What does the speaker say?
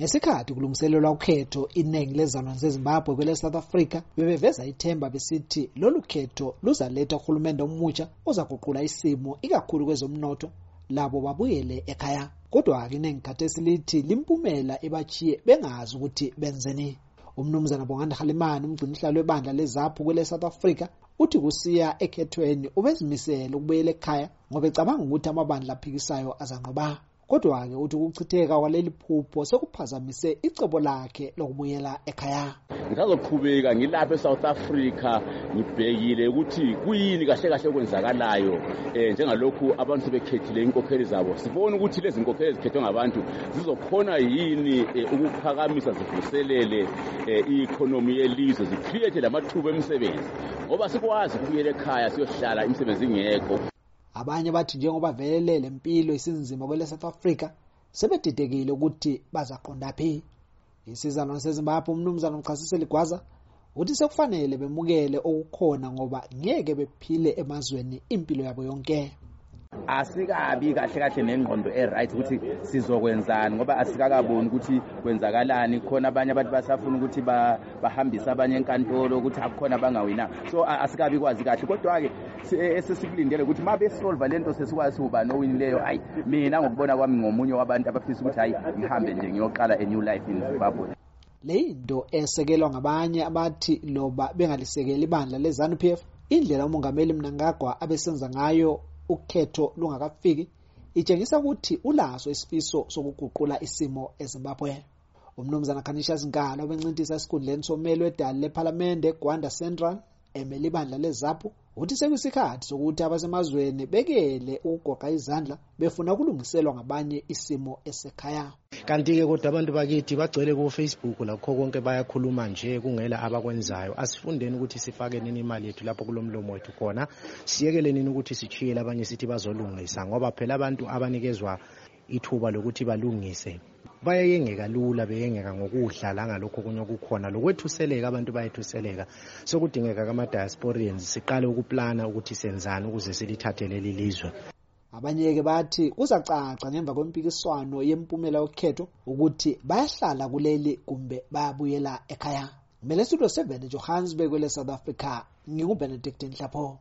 ngesikhathi kulungiselelwa ukhetho iningi lezizalwane zezimbabwe kwele south africa bebeveza ithemba besithi lolu khetho luzaletha uhulumende omutsha ozaguqula isimo ikakhulu kwezomnotho labo babuyele ekhaya. Kodwa-ke iningi khathesi lithi limpumela ebachiye bengazi ukuthi benzeni. Umnumzana bonganda halimani umgcinihlalo webandla lezaphu kwele south africa uthi kusiya ekhethweni ubezimisele ukubuyela ekhaya ngoba ecabanga ukuthi amabandla aphikisayo azanqoba. Kodwa-ke uthi ukuchitheka kwaleli phupho sekuphazamise icebo lakhe lokubuyela ekhaya. Ngisazoqhubeka ngilapha e-south africa ngibhekile ukuthi kuyini kahle kahle okwenzakalayo um njengalokhu abantu sebekhethile inkokheli zabo. Sibone ukuthi lezi nkokheli ezikhethwe ngabantu zizokhona yini um ukuphakamisa zivuselele um i-ikhonomi yelizwe zikriyethe lamathuba emisebenzi. Ngoba sikwazi ukubuyela ekhaya siyohlala imisebenzi ingekho. Abanye bathi njengoba vele le mpilo isinzima kwele south africa sebedidekile ukuthi bazaqonda phi. Isizalwane sezimbabwe umnumzana umchasiseli gwaza uthi sekufanele bemukele okukhona ngoba ngeke bephile emazweni impilo yabo yonke. Asikabi kahle kahle nengqondo e-right ukuthi sizokwenzani ngoba asikakaboni ukuthi kwenzakalani. Khona abanye abantu basafuna ukuthi bahambise abanye enkantolo ukuthi akukhona abangawinanga so asikabi kwazi kahle. Kodwa-ke esesikulindele ukuthi ma besolva le nto sesikwazi ubani owinileyo hayi mina ngokubona kwami ngomunye wabantu abafisa ukuthi hayi ngihambe nje ngiyoqala a-new life in zimbabwe. Le yinto esekelwa ngabanye abathi loba bengalisekeli ibandla le-zanu p f indlela umongameli mnangagwa abesenza ngayo ukhetho lungakafiki itshengisa ukuthi ulaso isifiso sokuguqula isimo ezimbabwe. Umnumzana khanisha zinkalo obencintisa esikhundleni sommeli wedali lephalamende gwanda central emele ibandla lezaphu uthi sekuyisikhathi sokuthi abasemazweni bekele ukugoqa izandla befuna ukulungiselwa ngabanye isimo esekhaya. Kanti-ke kodwa abantu bakithi bagcwele ku-facebook lakho konke bayakhuluma nje kungela abakwenzayo. Asifundeni ukuthi sifake nini imali yethu lapho kulo mlomo wethu khona. Siyekele nini ukuthi sichiyele abanye sithi bazolungisa ngoba phela abantu abanikezwa ithuba lokuthi balungise. Bayayengeka lula beyengeka ngokudla la ngalokho okunye okukhona. Lokwethuseleka abantu bayethuseleka. Sokudingeka kama-diasporians siqale ukuplana ukuthi senzani ukuze silithathe leli lizwe. Abanye-ke bathi kuzacaca ngemva kwempikiswano yempumela yokhetho ukuthi bayahlala kuleli kumbe bayabuyela ekhaya. Ngimele studio 7 johannesburg kwele south africa. Ngingubenedict nhlapho